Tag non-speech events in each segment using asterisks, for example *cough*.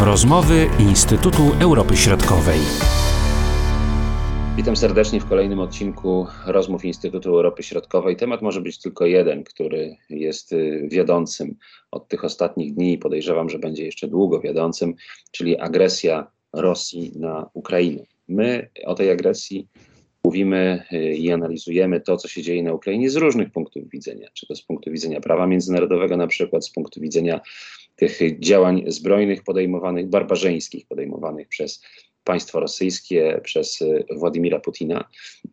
Rozmowy Instytutu Europy Środkowej. Witam serdecznie w kolejnym odcinku rozmów Instytutu Europy Środkowej. Temat może być tylko jeden, który jest y, wiodącym od tych ostatnich dni. Podejrzewam, że będzie jeszcze długo wiodącym, czyli agresja Rosji na Ukrainę. My o tej agresji mówimy y, i analizujemy to, co się dzieje na Ukrainie z różnych punktów widzenia. Czy to z punktu widzenia prawa międzynarodowego, na przykład z punktu widzenia tych działań zbrojnych podejmowanych, barbarzyńskich podejmowanych przez państwo rosyjskie, przez y, Władimira Putina.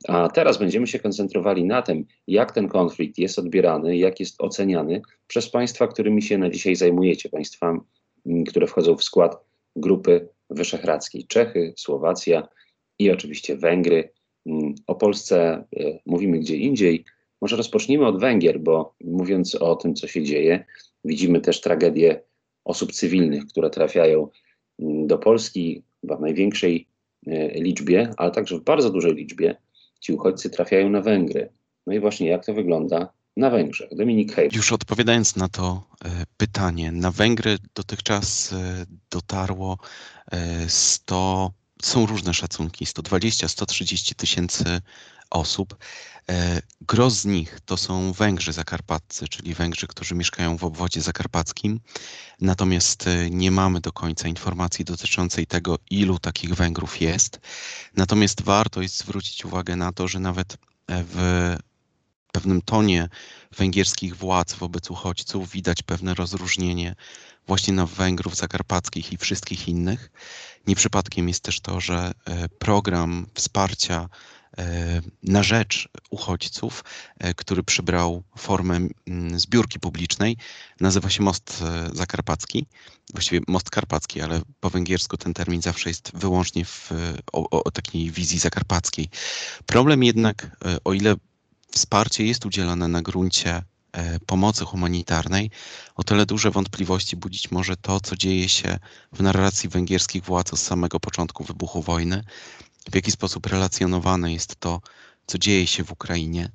A teraz będziemy się koncentrowali na tym, jak ten konflikt jest odbierany, jak jest oceniany przez państwa, którymi się na dzisiaj zajmujecie, państwa, mm, które wchodzą w skład Grupy Wyszehradzkiej. Czechy, Słowacja i oczywiście Węgry. Mm, o Polsce y, mówimy gdzie indziej. Może rozpocznijmy od Węgier, bo mówiąc o tym, co się dzieje, widzimy też tragedię osób cywilnych, które trafiają mm, do Polski, w największej e, liczbie, ale także w bardzo dużej liczbie ci uchodźcy trafiają na Węgry. No i właśnie jak to wygląda na Węgrzech? Dominik Hejl. Już odpowiadając na to e, pytanie, na Węgry dotychczas e, dotarło 100, są różne szacunki, 120-130 tysięcy osób. E, gros z nich to są Węgrzy zakarpaccy, czyli Węgrzy, którzy mieszkają w obwodzie zakarpackim. Natomiast e, nie mamy do końca informacji dotyczącej tego, ilu takich Węgrów jest. Natomiast warto jest zwrócić uwagę na to, że nawet e, w pewnym tonie węgierskich władz wobec uchodźców widać pewne rozróżnienie właśnie na Węgrów zakarpackich i wszystkich innych. Nie przypadkiem jest też to, że program wsparcia E, na rzecz uchodźców, e, który przybrał formę mm, zbiórki publicznej. Nazywa się Most e, Zakarpacki, właściwie Most Karpacki, ale po węgiersku ten termin zawsze jest wyłącznie w, o, o takiej wizji zakarpackiej. Problem jednak, o ile wsparcie jest udzielane na gruncie pomocy humanitarnej, o tyle duże wątpliwości budzić może to, co dzieje się w narracji węgierskich władz od samego początku wybuchu wojny, w jaki sposób relacjonowane jest to, co dzieje się w Ukrainie,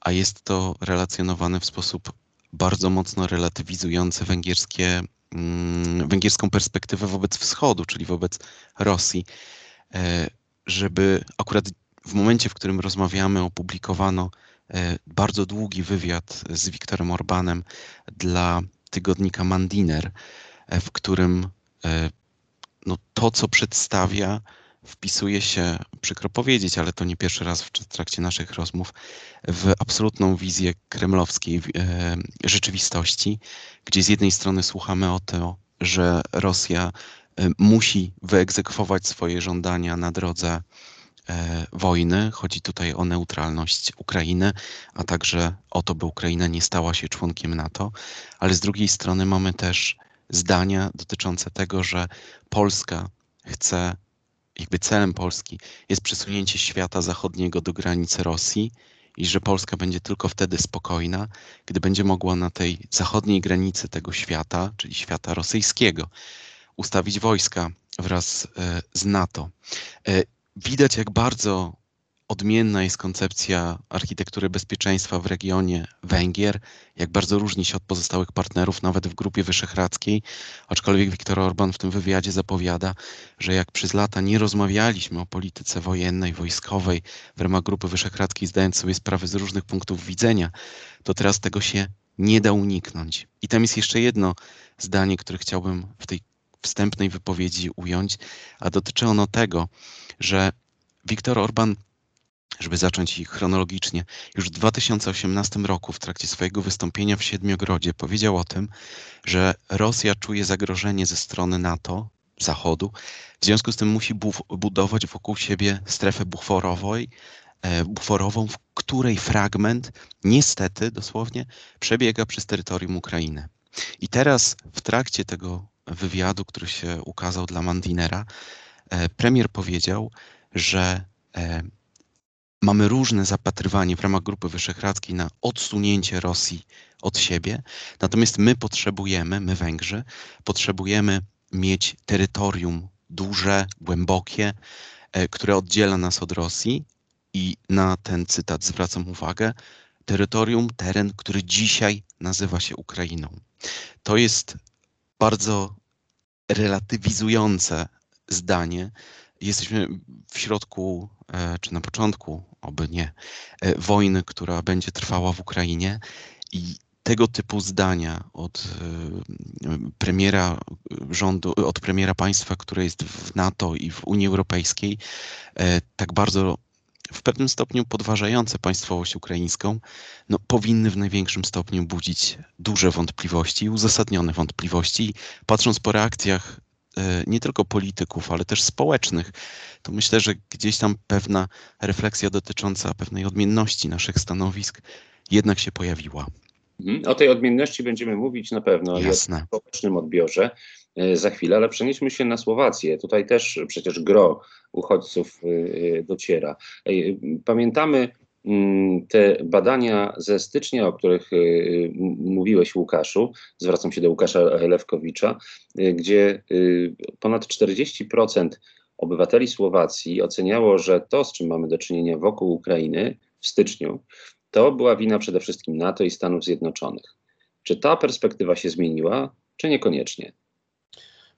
a jest to relacjonowane w sposób bardzo mocno relatywizujący węgierskie, mm, węgierską perspektywę wobec wschodu, czyli wobec Rosji, e, żeby akurat w momencie, w którym rozmawiamy, opublikowano e, bardzo długi wywiad z Wiktorem Orbanem dla tygodnika Mandiner, e, w którym no, to, co przedstawia, wpisuje się, przykro powiedzieć, ale to nie pierwszy raz w trakcie naszych rozmów, w absolutną wizję kremlowskiej e, rzeczywistości, gdzie z jednej strony słuchamy o to, że Rosja e, musi wyegzekwować swoje żądania na drodze e, wojny. Chodzi tutaj o neutralność Ukrainy, a także o to, by Ukraina nie stała się członkiem NATO, ale z drugiej strony mamy też zdania dotyczące tego, że Polska chce jakby celem Polski jest przesunięcie świata zachodniego do granicy Rosji i że Polska będzie tylko wtedy spokojna, gdy będzie mogła na tej zachodniej granicy tego świata, czyli świata rosyjskiego, ustawić wojska wraz e, z NATO. Widać, jak bardzo odmienna jest koncepcja architektury bezpieczeństwa w regionie Węgier, jak bardzo różni się od pozostałych partnerów, nawet w Grupie Wyszehradzkiej, aczkolwiek Viktor Orban w tym wywiadzie zapowiada, że jak przez lata nie rozmawialiśmy o polityce wojennej, wojskowej w ramach Grupy Wyszehradzkiej, zdając sobie sprawę z różnych punktów widzenia, to teraz tego się nie da uniknąć. I tam jest jeszcze jedno zdanie, które chciałbym w tej wstępnej wypowiedzi ująć, a dotyczy ono tego, że Viktor Orban żeby zacząć ich chronologicznie, już w 2018 roku w trakcie swojego wystąpienia w Siedmiogrodzie powiedział o tym, że Rosja czuje zagrożenie ze strony NATO, Zachodu, w związku z tym musi budować wokół siebie strefę buforową, e, buforową, w której fragment niestety dosłownie przebiega przez terytorium Ukrainy. I teraz w trakcie tego wywiadu, który się ukazał dla Mandinera, premier powiedział, że e, mamy różne zapatrywanie w ramach Grupy Wyszehradzkiej na odsunięcie Rosji od siebie, natomiast my potrzebujemy, my Węgrzy, potrzebujemy mieć terytorium duże, głębokie, e, które oddziela nas od Rosji. I na ten cytat zwracam uwagę, terytorium, teren, który dzisiaj nazywa się Ukrainą. To jest bardzo relatywizujące zdanie. Jesteśmy w środku, czy na początku, oby nie, wojny, która będzie trwała w Ukrainie i tego typu zdania od premiera rządu, od premiera państwa, które jest w NATO i w Unii Europejskiej, tak bardzo w pewnym stopniu podważające państwowość ukraińską, no, powinny w największym stopniu budzić duże wątpliwości, uzasadnione wątpliwości. Patrząc po reakcjach e, nie tylko polityków, ale też społecznych, to myślę, że gdzieś tam pewna refleksja dotycząca pewnej odmienności naszych stanowisk jednak się pojawiła. Mhm. O tej odmienności będziemy mówić na pewno Jasne. i o społecznym odbiorze. E, za chwilę, ale przenieśmy się na Słowację. Tutaj też przecież gro uchodźców e, e, dociera. Pamiętamy te badania ze stycznia, o których mówiłeś, Łukaszu, zwracam się do Łukasza Lewkowicza, gdzie ponad 40% obywateli Słowacji oceniało, że to, z czym mamy do czynienia wokół Ukrainy w styczniu, to była wina przede wszystkim NATO i Stanów Zjednoczonych. Czy ta perspektywa się zmieniła, czy niekoniecznie?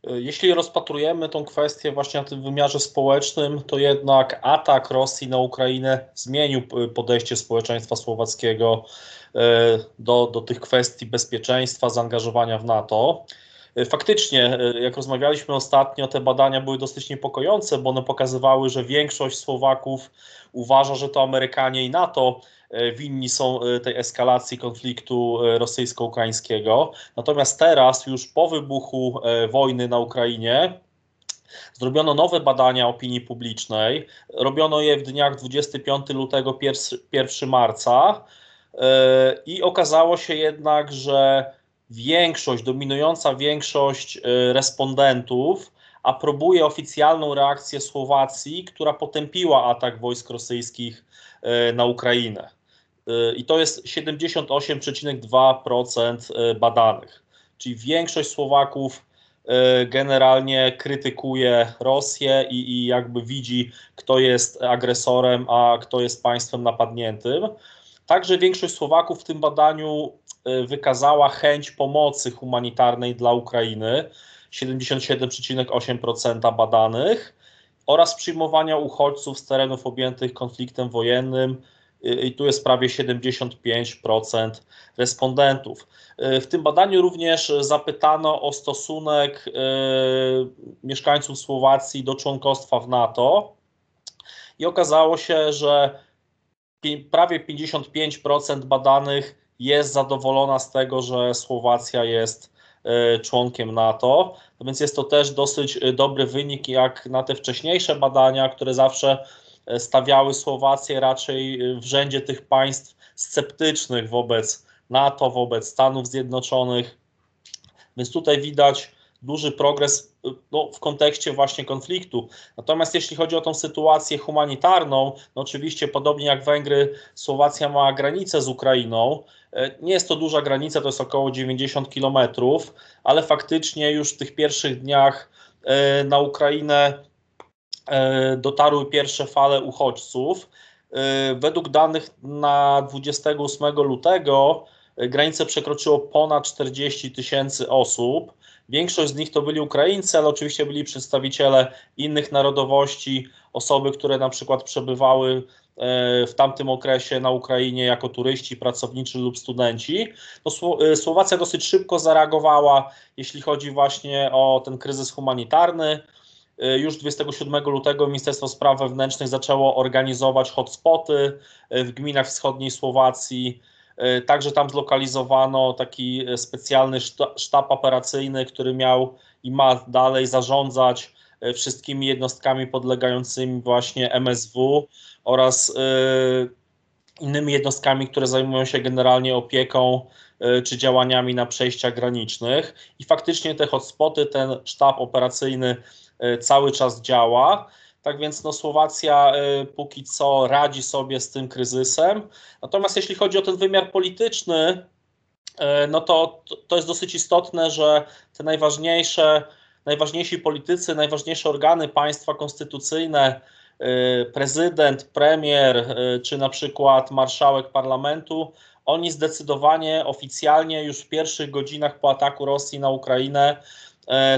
Jeśli rozpatrujemy tą kwestię właśnie na tym wymiarze społecznym, to jednak atak Rosji na Ukrainę zmienił podejście społeczeństwa słowackiego e, do, do tych kwestii bezpieczeństwa, zaangażowania w NATO. E, faktycznie, e, jak rozmawialiśmy ostatnio, te badania były dosyć niepokojące, bo one pokazywały, że większość Słowaków uważa, że to Amerykanie i NATO E, winni są e, tej eskalacji konfliktu e, rosyjsko-ukraińskiego. Natomiast teraz, już po wybuchu wojny na Ukrainie, Zrobiono nowe badania opinii publicznej. Robiono je w dniach 25 lutego, 1 marca i okazało się jednak, że większość, dominująca większość respondentów aprobuje oficjalną reakcję Słowacji, która potępiła atak wojsk rosyjskich na Ukrainę i to jest 78,2% e, badanych. Czyli większość Słowaków e, generalnie krytykuje Rosję i, i jakby widzi, kto jest agresorem, a kto jest państwem napadniętym. Także większość Słowaków w tym badaniu e, wykazała chęć pomocy humanitarnej dla Ukrainy, 77,8% badanych, oraz przyjmowania uchodźców z terenów objętych konfliktem wojennym, i tu jest prawie 75% respondentów. W tym badaniu również zapytano o stosunek e, mieszkańców Słowacji do członkostwa w NATO i okazało się, że prawie 55% badanych jest zadowolona z tego, że Słowacja jest e, członkiem NATO. Więc jest to też dosyć dobry wynik, jak na te wcześniejsze badania, które zawsze stawiały Słowację raczej w rzędzie tych państw sceptycznych wobec NATO, wobec Stanów Zjednoczonych. Więc tutaj widać duży progres no, w kontekście właśnie konfliktu. Natomiast jeśli chodzi o tą sytuację humanitarną, no oczywiście podobnie jak Węgry, Słowacja ma granicę z Ukrainą. Nie jest to duża granica, to jest około 90 kilometrów, ale faktycznie już w tych pierwszych dniach e, na Ukrainę E, dotarły pierwsze fale uchodźców. E, według danych na 28 lutego e, granicę przekroczyło ponad 40 tysięcy osób. Większość z nich to byli Ukraińcy, ale oczywiście byli przedstawiciele innych narodowości, osoby, które na przykład przebywały w tamtym okresie na Ukrainie jako turyści, pracowniczy lub studenci. No, Słowacja dosyć szybko zareagowała, jeśli chodzi właśnie o ten kryzys humanitarny. Y, już 27 lutego Ministerstwo Spraw Wewnętrznych zaczęło organizować hotspoty y, w gminach wschodniej Słowacji. Y, także tam zlokalizowano taki specjalny sztab operacyjny, który miał i ma dalej zarządzać wszystkimi jednostkami podlegającymi właśnie MSW oraz innymi jednostkami, które zajmują się generalnie opieką czy działaniami na przejściach granicznych. I faktycznie te hotspoty, ten sztab operacyjny E, cały czas działa. Tak więc no, Słowacja e, póki co radzi sobie z tym kryzysem. Natomiast jeśli chodzi o ten wymiar polityczny, e, no to, to jest dosyć istotne, że te najważniejsze, najważniejsi politycy, najważniejsze organy państwa konstytucyjne, prezydent, premier czy na przykład marszałek parlamentu, oni zdecydowanie oficjalnie już w pierwszych godzinach po ataku Rosji na Ukrainę e,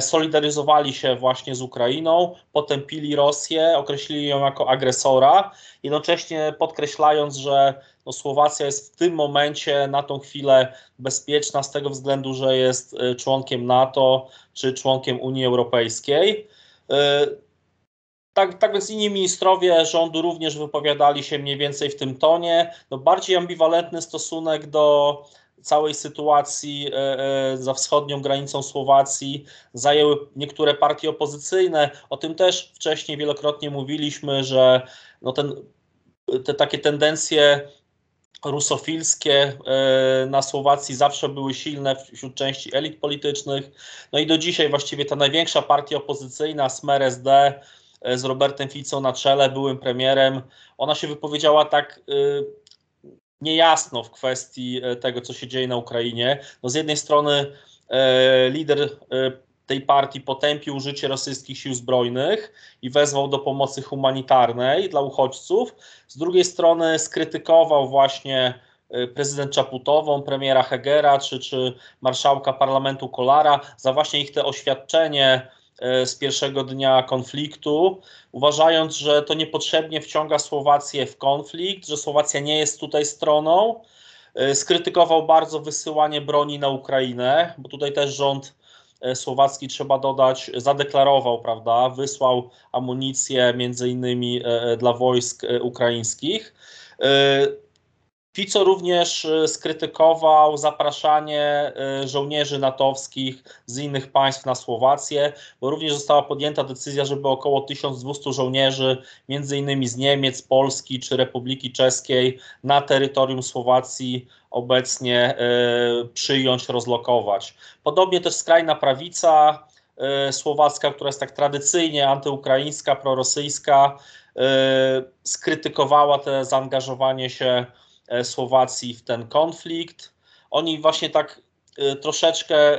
solidaryzowali się właśnie z Ukrainą, potępili Rosję, określili ją jako agresora, jednocześnie podkreślając, że no Słowacja jest w tym momencie na tą chwilę bezpieczna z tego względu, że jest e, członkiem NATO czy członkiem Unii Europejskiej. E, tak, tak więc inni ministrowie rządu również wypowiadali się mniej więcej w tym tonie. No bardziej ambiwalentny stosunek do całej sytuacji e, za wschodnią granicą Słowacji zajęły niektóre partie opozycyjne. O tym też wcześniej wielokrotnie mówiliśmy, że no ten, te takie tendencje rusofilskie e, na Słowacji zawsze były silne wśród części elit politycznych. No i do dzisiaj właściwie ta największa partia opozycyjna, Smer SD, e, z Robertem Ficą na czele, byłym premierem, ona się wypowiedziała tak e, niejasno w kwestii tego, co się dzieje na Ukrainie. No z jednej strony lider tej partii potępił użycie rosyjskich sił zbrojnych i wezwał do pomocy humanitarnej dla uchodźców. Z drugiej strony skrytykował właśnie prezydent Czaputową, premiera Hegera czy, czy marszałka parlamentu Kolara za właśnie ich te oświadczenie z pierwszego dnia konfliktu, uważając, że to niepotrzebnie wciąga Słowację w konflikt, że Słowacja nie jest tutaj stroną. Y, skrytykował bardzo wysyłanie broni na Ukrainę, bo tutaj też rząd E, słowacki, trzeba dodać, zadeklarował, prawda, wysłał amunicję między innymi e, e, dla wojsk ukraińskich. Fico również skrytykował zapraszanie żołnierzy natowskich z innych państw na Słowację, bo również została podjęta decyzja, żeby około 1200 żołnierzy, między innymi z Niemiec, Polski czy Republiki Czeskiej, na terytorium Słowacji obecnie e, przyjąć, rozlokować. Podobnie też skrajna prawica słowacka, która jest tak tradycyjnie antyukraińska, prorosyjska, skrytykowała te zaangażowanie się Słowacji w ten konflikt. Oni właśnie tak troszeczkę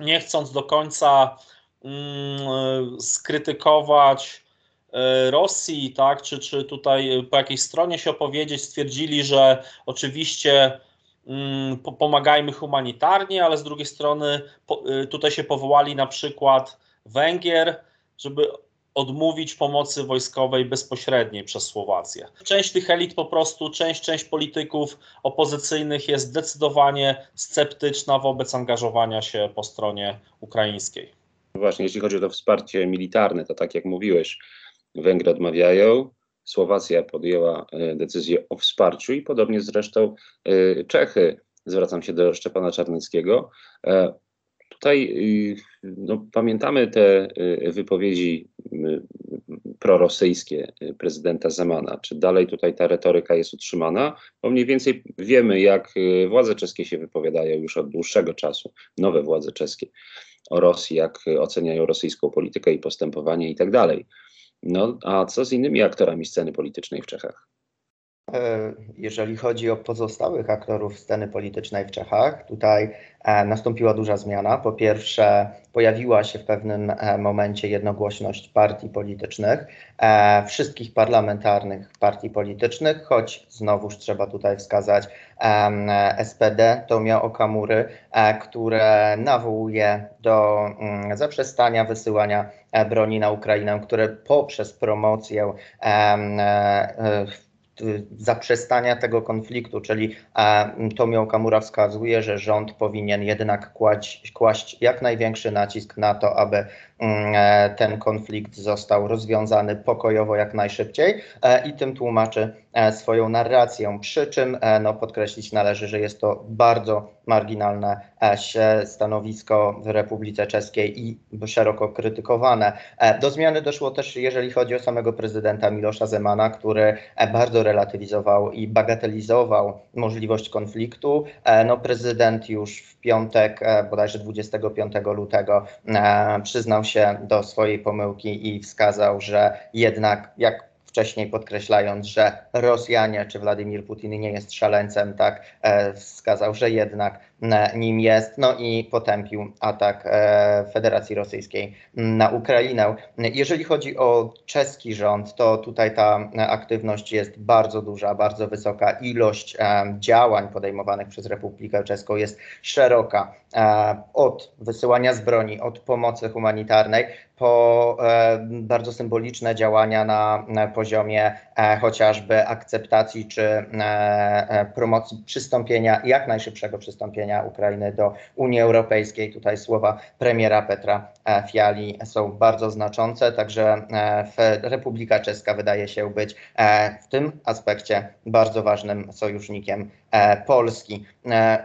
nie chcąc do końca mm, skrytykować E, Rosji, tak, czy, czy tutaj po jakiejś stronie się opowiedzieć, stwierdzili, że oczywiście mm, pomagajmy humanitarnie, ale z drugiej strony tutaj się powołali na przykład Węgier, żeby odmówić pomocy wojskowej bezpośredniej przez Słowację. Część tych elit po prostu, część, część polityków opozycyjnych jest zdecydowanie sceptyczna wobec angażowania się po stronie ukraińskiej. Właśnie, jeśli chodzi o to wsparcie militarne, to tak jak mówiłeś, Węgry odmawiają. Słowacja podjęła e, decyzję o wsparciu i podobnie zresztą e, Czechy. Zwracam się do Szczepana Czarneckiego. Tutaj no, pamiętamy te wypowiedzi prorosyjskie prezydenta Zemana. Czy dalej tutaj ta retoryka jest utrzymana? Bo mniej więcej wiemy, jak władze czeskie się wypowiadają już od dłuższego czasu, nowe władze czeskie o Rosji, jak oceniają rosyjską politykę i postępowanie i tak dalej. No, a co z innymi aktorami sceny politycznej w Czechach? E, jeżeli chodzi o pozostałych aktorów sceny politycznej w Czechach, tutaj e, nastąpiła duża zmiana. Po pierwsze, pojawiła się w pewnym e, momencie jednogłośność partii politycznych, wszystkich parlamentarnych partii politycznych, choć znowuż trzeba tutaj wskazać SPD, Tomia Okamury, które nawołuje do mm, zaprzestania wysyłania broni na Ukrainę, które poprzez promocję zaprzestania tego konfliktu, czyli Tomio Kamura wskazuje, że rząd powinien jednak kłaść, kłaść jak największy nacisk na to, aby e, ten konflikt został rozwiązany pokojowo jak najszybciej e, i tym tłumaczy e, swoją narrację. Przy czym no, podkreślić należy, że jest to bardzo marginalne stanowisko w Republice Czeskiej i szeroko krytykowane. Do zmiany doszło też, jeżeli chodzi o samego prezydenta Milosza Zemana, który bardzo relatywizował i bagatelizował możliwość konfliktu. No, prezydent już w piątek, bodajże 25 lutego, przyznał się do swojej pomyłki i wskazał, że jednak jak wcześniej podkreślając, że Rosjanie czy Władimir Putin nie jest szaleńcem, tak wskazał, że jednak nim jest, no i potępił atak Federacji Rosyjskiej na Ukrainę. Jeżeli chodzi o czeski rząd, to tutaj ta aktywność jest bardzo duża, bardzo wysoka. Ilość działań podejmowanych przez Republikę Czeską jest szeroka. Od wysyłania z broni, od pomocy humanitarnej po e, bardzo symboliczne działania na, poziomie e, chociażby akceptacji czy e, promocji przystąpienia, jak najszybszego przystąpienia Ukrainy do Unii Europejskiej. Tutaj słowa premiera Petra Fiali są bardzo znaczące, także Republika Czeska wydaje się być w tym aspekcie bardzo ważnym sojusznikiem Polski.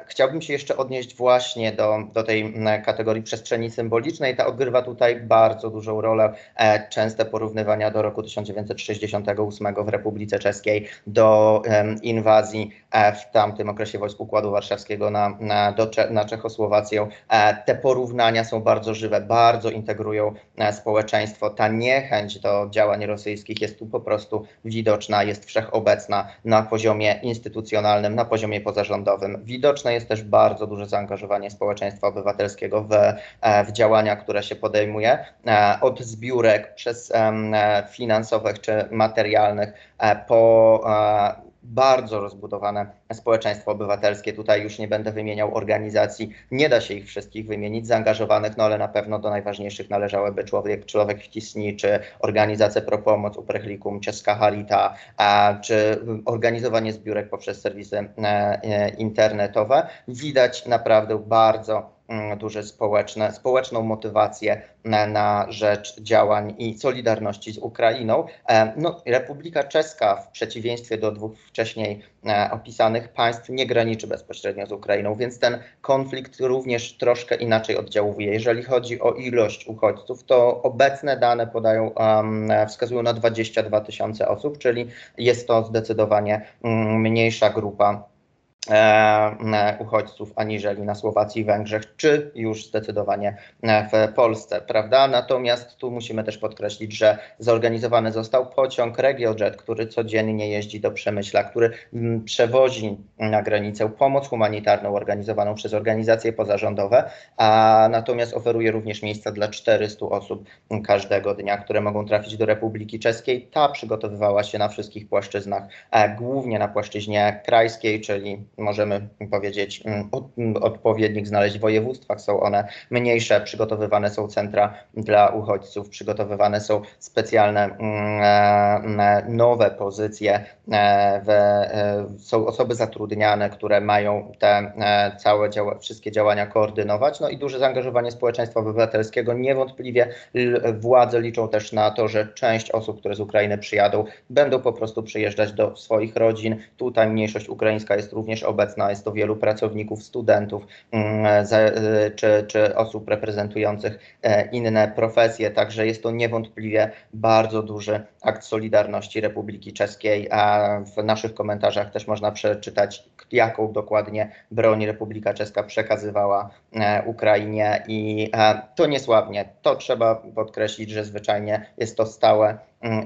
Chciałbym się jeszcze odnieść właśnie do, do tej kategorii przestrzeni symbolicznej. Ta odgrywa tutaj bardzo dużą rolę e, częste porównywania do roku 1968 w Republice Czeskiej, do inwazji e, w tamtym okresie wojsk Układu Warszawskiego na, na, do, na Czechosłowację. E, te porównania są bardzo żywe, bardzo integrują społeczeństwo. Ta niechęć do działań rosyjskich jest tu po prostu widoczna, jest wszechobecna na poziomie instytucjonalnym, na poziomie pozarządowym. Widoczne jest też bardzo duże zaangażowanie społeczeństwa obywatelskiego w, w działania, które się podejmuje. E, od zbiórek przez e, finansowych czy materialnych e, po bardzo rozbudowane społeczeństwo obywatelskie. Tutaj już nie będę wymieniał organizacji, nie da się ich wszystkich wymienić, zaangażowanych, no ale na pewno do najważniejszych należałyby Człowiek, Człowiek Wcisni, czy organizacja Pro Pomoc, Uprechlikum, Czeska Harita, czy organizowanie zbiórek poprzez serwisy internetowe. Widać naprawdę bardzo Mm, duże społeczne, społeczną motywację na, rzecz działań i solidarności z Ukrainą. E, no, Republika Czeska, w przeciwieństwie do dwóch wcześniej e, opisanych państw, nie graniczy bezpośrednio z Ukrainą, więc ten konflikt również troszkę inaczej oddziałuje. Jeżeli chodzi o ilość uchodźców, to obecne dane podają, wskazują na 22 tysiące osób, czyli jest to zdecydowanie um, mniejsza grupa uchodźców aniżeli na Słowacji Węgrzech, czy już zdecydowanie e, w Polsce, prawda? Natomiast tu musimy też podkreślić, że zorganizowany został pociąg RegioJet, który codziennie jeździ do Przemyśla, który przewozi na granicę pomoc humanitarną organizowaną przez organizacje pozarządowe, a natomiast oferuje również miejsca dla 400 osób każdego dnia, które mogą trafić do Republiki Czeskiej. Ta przygotowywała się na wszystkich płaszczyznach, głównie na płaszczyźnie krajskiej, czyli możemy powiedzieć, mm, mm, odpowiednik znaleźć w województwach. Są one mniejsze, przygotowywane są centra dla uchodźców, przygotowywane są specjalne mm, e, nowe pozycje, e, e, są osoby zatrudniane, które mają te całe działa, wszystkie działania koordynować. No i duże zaangażowanie społeczeństwa obywatelskiego. Niewątpliwie władze liczą też na to, że część osób, które z Ukrainy przyjadą, będą po prostu przyjeżdżać do swoich rodzin. Tutaj mniejszość ukraińska jest również obecna. Jest to wielu pracowników, studentów mm, e, czy, czy osób reprezentujących e, inne profesje. Także jest to niewątpliwie bardzo duży akt solidarności Republiki Czeskiej. A w naszych komentarzach też można przeczytać, jaką dokładnie broń Republika Czeska przekazywała e, Ukrainie. I to niesławnie. To trzeba podkreślić, że zwyczajnie jest to stałe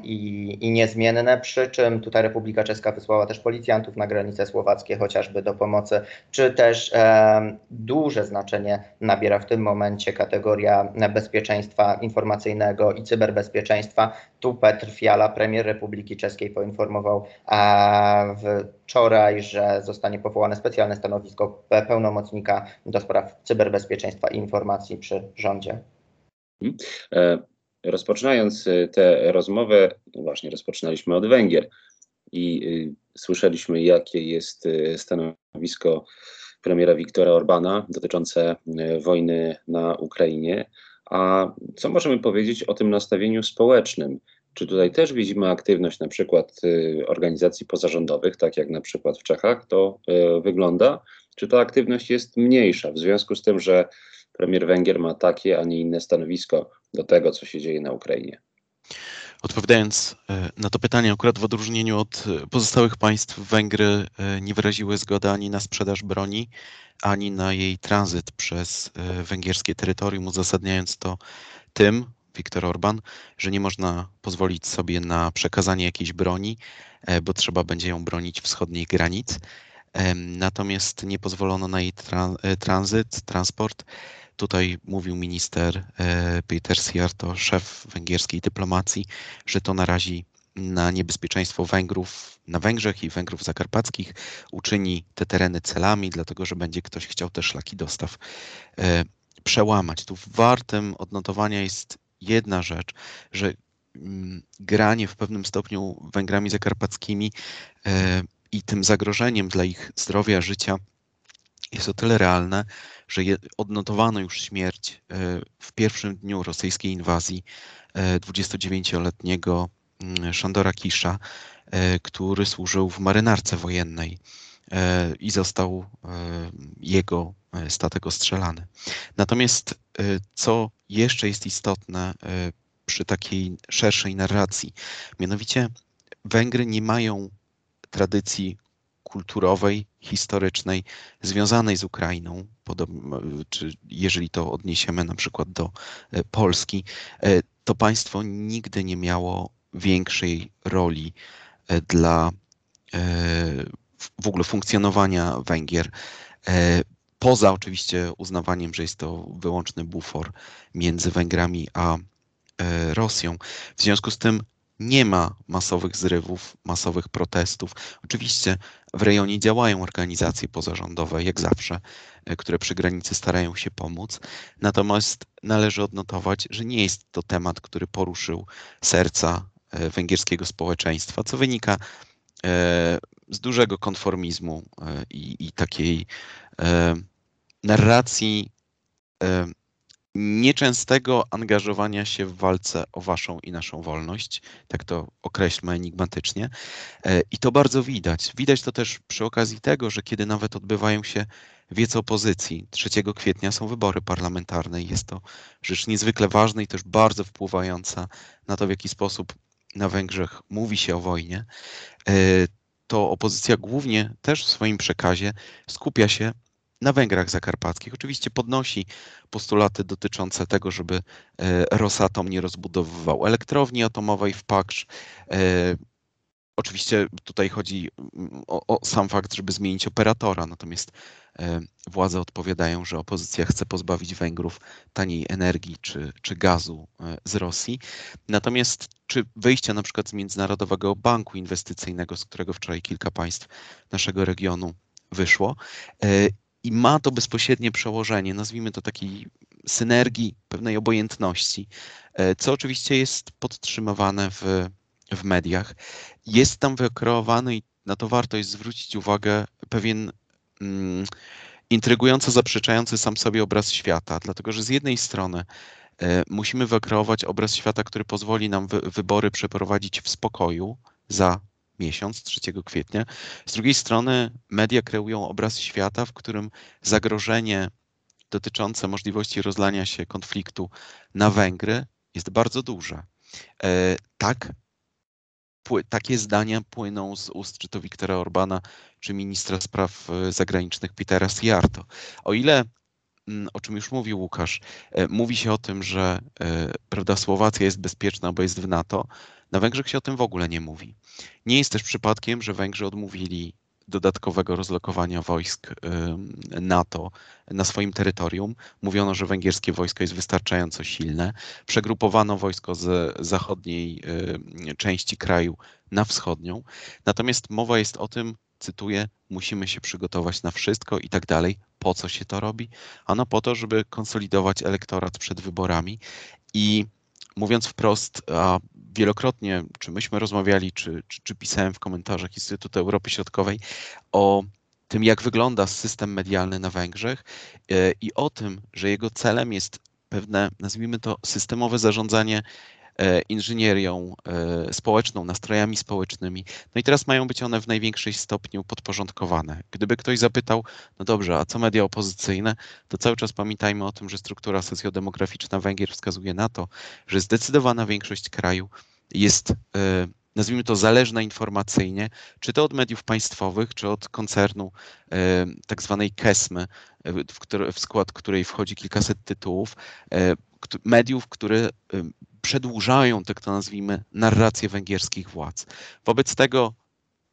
i, i niezmienne, przy czym tutaj Republika Czeska wysłała też policjantów na granice słowackie chociażby do pomocy, czy też e, duże znaczenie nabiera w tym momencie kategoria bezpieczeństwa informacyjnego i cyberbezpieczeństwa. Tu Petr Fiala, premier Republiki Czeskiej, poinformował e, wczoraj, że zostanie powołane specjalne stanowisko pełnomocnika do spraw cyberbezpieczeństwa i informacji przy rządzie. Hmm. E Rozpoczynając y, tę rozmowę, właśnie rozpoczynaliśmy od Węgier i y, słyszeliśmy, jakie jest y, stanowisko premiera Viktora Orbana dotyczące wojny na Ukrainie. A co możemy powiedzieć o tym nastawieniu społecznym? Czy tutaj też widzimy aktywność na przykład organizacji pozarządowych, tak jak na przykład w Czechach to wygląda? Czy ta aktywność jest mniejsza w związku z tym, że premier Węgier ma takie, a nie inne stanowisko do tego, co się dzieje na Ukrainie. Odpowiadając e, na to pytanie, akurat w odróżnieniu od e, pozostałych państw, Węgry e, nie wyraziły zgody ani na sprzedaż broni, ani na jej tranzyt przez węgierskie terytorium, uzasadniając to tym, Viktor Orban, że nie można pozwolić sobie na przekazanie jakiejś broni, bo trzeba będzie ją bronić wschodnich granic. Natomiast nie pozwolono na jej tranzyt, transport. Tutaj mówił minister Peter Siarto, szef węgierskiej dyplomacji, że to narazi na niebezpieczeństwo Węgrów na Węgrzech i Węgrów zakarpackich, uczyni te tereny celami, dlatego że będzie ktoś chciał te szlaki dostaw e, przełamać. Tu wartym odnotowania jest jedna rzecz, że mm, granie w pewnym stopniu Węgrami zakarpackimi e, i tym zagrożeniem dla ich zdrowia, życia jest o tyle realne, że odnotowano już śmierć e, w pierwszym dniu rosyjskiej inwazji 29-letniego Mm, Szandora Kisza, e, który służył w marynarce wojennej e, i został e, jego statek ostrzelany. Natomiast co jeszcze jest istotne przy takiej szerszej narracji, mianowicie Węgry nie mają tradycji kulturowej, historycznej związanej z Ukrainą, czy jeżeli to odniesiemy na przykład do Polski, to państwo nigdy nie miało większej roli e, dla e, w ogóle funkcjonowania Węgier. E, poza oczywiście uznawaniem, że jest to wyłączny bufor między Węgrami a Rosją. W związku z tym nie ma masowych zrywów, masowych protestów. Oczywiście w rejonie działają organizacje pozarządowe, jak zawsze, które przy granicy starają się pomóc. Natomiast należy odnotować, że nie jest to temat, który poruszył serca E, węgierskiego społeczeństwa, co wynika e, z dużego konformizmu e, i, i takiej narracji nieczęstego angażowania się w walce o waszą i naszą wolność, tak to określmy enigmatycznie. I to bardzo widać. Widać to też przy okazji tego, że kiedy nawet odbywają się wiec opozycji, 3 kwietnia są wybory parlamentarne i jest to rzecz niezwykle ważna i też bardzo wpływająca na to, w jaki sposób na Węgrzech mówi się o wojnie, e, to opozycja głównie też w swoim przekazie skupia się na Węgrach zakarpackich. Oczywiście podnosi postulaty dotyczące tego, żeby e, Rosatom nie rozbudowywał elektrowni atomowej w Paksz, e, Oczywiście tutaj chodzi mm, o, o, sam fakt, żeby zmienić operatora, natomiast e, władze odpowiadają, że opozycja chce pozbawić Węgrów taniej energii czy, czy gazu z Rosji. Natomiast czy wyjście na przykład z Międzynarodowego Banku Inwestycyjnego, z którego wczoraj kilka państw naszego regionu wyszło, i ma to bezpośrednie przełożenie, nazwijmy to takiej synergii, pewnej obojętności, co oczywiście jest podtrzymywane w w mediach, jest tam wykreowany i na to warto jest zwrócić uwagę pewien mm, intrygująco zaprzeczający sam sobie obraz świata, dlatego że z jednej strony e, musimy wykreować obraz świata, który pozwoli nam wy, wybory przeprowadzić w spokoju za miesiąc, 3 kwietnia. Z drugiej strony media kreują obraz świata, w którym zagrożenie dotyczące możliwości rozlania się konfliktu na Węgry jest bardzo duże. E, tak, takie zdania płyną z ust czy to Wiktora Orbana, czy ministra spraw e, zagranicznych Petera Siarto. O ile mm, o czym już mówił Łukasz, e, mówi się o tym, że prawda, Słowacja jest bezpieczna, bo jest w NATO. Na Węgrzech się o tym w ogóle nie mówi. Nie jest też przypadkiem, że Węgrzy odmówili dodatkowego rozlokowania wojsk NATO na swoim terytorium. Mówiono, że węgierskie wojsko jest wystarczająco silne. Przegrupowano wojsko z zachodniej części kraju na wschodnią. Natomiast mowa jest o tym, cytuję, musimy się przygotować na wszystko i tak dalej. Po co się to robi? Ano po to, żeby konsolidować elektorat przed wyborami i mówiąc wprost, a wielokrotnie, czy myśmy rozmawiali, czy, czy, czy pisałem w komentarzach Instytutu Europy Środkowej o tym, jak wygląda system medialny na Węgrzech e, i o tym, że jego celem jest pewne, nazwijmy to, systemowe zarządzanie inżynierią e, społeczną, nastrojami społecznymi. No i teraz mają być one w największym stopniu podporządkowane. Gdyby ktoś zapytał, no dobrze, a co media opozycyjne, to cały czas pamiętajmy o tym, że struktura socjodemograficzna Węgier wskazuje na to, że zdecydowana większość kraju jest e, nazwijmy to, zależna informacyjnie, czy to od mediów państwowych, czy od koncernu tak zwanej KESMY, w, w skład której wchodzi kilkaset tytułów, mediów, które przedłużają, tak to nazwijmy, narrację węgierskich władz. Wobec tego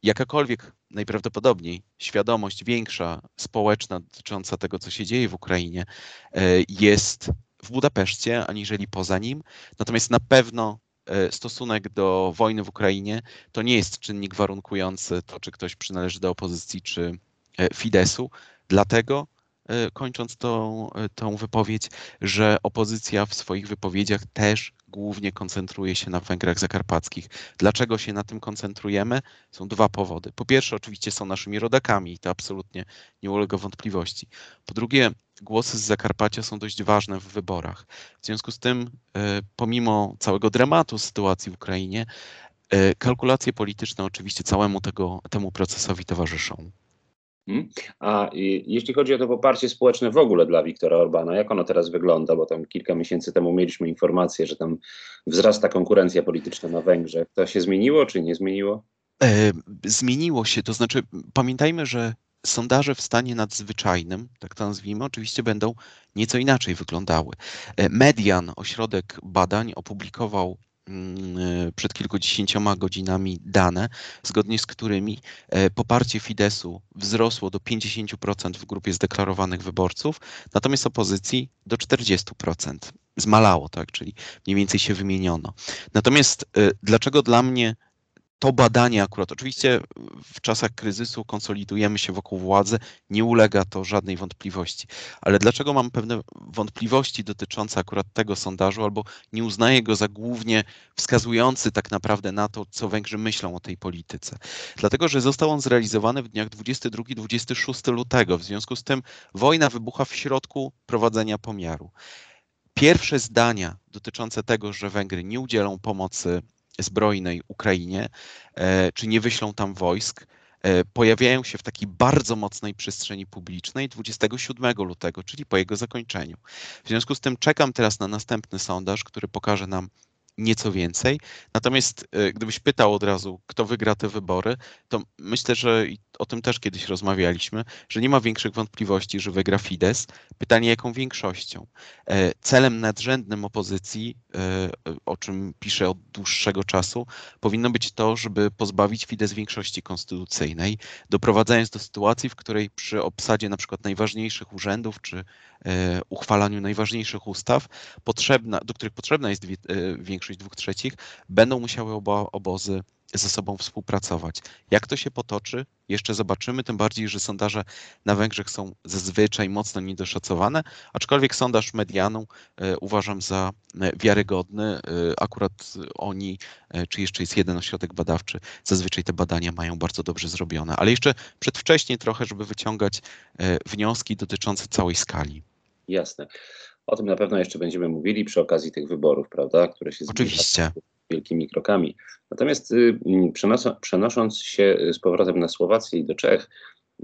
jakakolwiek najprawdopodobniej świadomość większa społeczna dotycząca tego, co się dzieje w Ukrainie, e, jest w Budapeszcie, aniżeli poza nim. Natomiast na pewno e, stosunek do wojny w Ukrainie to nie jest czynnik warunkujący to, czy ktoś przynależy do opozycji, czy e, Fidesu. Dlatego, kończąc tą, tą wypowiedź, że opozycja w swoich wypowiedziach też głównie koncentruje się na Węgrach zakarpackich. Dlaczego się na tym koncentrujemy? Są dwa powody. Po pierwsze, oczywiście są naszymi rodakami i to absolutnie nie ulega wątpliwości. Po drugie, głosy z Zakarpacia są dość ważne w wyborach. W związku z tym, e, pomimo całego dramatu sytuacji w Ukrainie, e, kalkulacje polityczne oczywiście całemu tego, temu procesowi towarzyszą. Hmm? A jeśli chodzi o to poparcie społeczne w ogóle dla Wiktora Orbana, jak ono teraz wygląda? Bo tam kilka miesięcy temu mieliśmy informację, że tam wzrasta konkurencja polityczna na Węgrzech. To się zmieniło, czy nie zmieniło? E, zmieniło się, to znaczy pamiętajmy, że sondaże w stanie nadzwyczajnym, tak to nazwijmy, oczywiście będą nieco inaczej wyglądały. E, Median, ośrodek badań, opublikował przed kilkudziesięcioma godzinami dane, zgodnie z którymi e, poparcie Fidesu wzrosło do 50% w grupie zdeklarowanych wyborców, natomiast opozycji do 40%. Zmalało, tak, czyli mniej więcej się wymieniono. Natomiast e, dlaczego dla mnie to badanie akurat, oczywiście w czasach kryzysu konsolidujemy się wokół władzy, nie ulega to żadnej wątpliwości. Ale dlaczego mam pewne wątpliwości dotyczące akurat tego sondażu, albo nie uznaję go za głównie wskazujący tak naprawdę na to, co Węgrzy myślą o tej polityce? Dlatego, że został on zrealizowany w dniach 22-26 lutego. W związku z tym wojna wybucha w środku prowadzenia pomiaru. Pierwsze zdania dotyczące tego, że Węgry nie udzielą pomocy zbrojnej Ukrainie, e, czy nie wyślą tam wojsk, e, pojawiają się w takiej bardzo mocnej przestrzeni publicznej 27 lutego, czyli po jego zakończeniu. W związku z tym czekam teraz na następny sondaż, który pokaże nam nieco więcej. Natomiast e, gdybyś pytał od razu, kto wygra te wybory, to myślę, że o tym też kiedyś rozmawialiśmy, że nie ma większych wątpliwości, że wygra Fidesz. Pytanie, jaką większością? E, celem nadrzędnym opozycji, e, o czym piszę od dłuższego czasu, powinno być to, żeby pozbawić Fidesz większości konstytucyjnej, doprowadzając do sytuacji, w której przy obsadzie na przykład najważniejszych urzędów czy uchwalaniu najważniejszych ustaw, potrzebna, do których potrzebna jest większość dwóch trzecich, będą musiały oba obozy ze sobą współpracować. Jak to się potoczy, jeszcze zobaczymy, tym bardziej, że sondaże na Węgrzech są zazwyczaj mocno niedoszacowane, aczkolwiek sondaż medianu e, uważam za e, wiarygodny. E, akurat oni, e, czy jeszcze jest jeden ośrodek badawczy, zazwyczaj te badania mają bardzo dobrze zrobione, ale jeszcze przedwcześnie trochę, żeby wyciągać e, wnioski dotyczące całej skali. Jasne. O tym na pewno jeszcze będziemy mówili przy okazji tych wyborów, prawda, które się Oczywiście. wielkimi krokami. Natomiast y, przenosząc się z powrotem na Słowację i do Czech,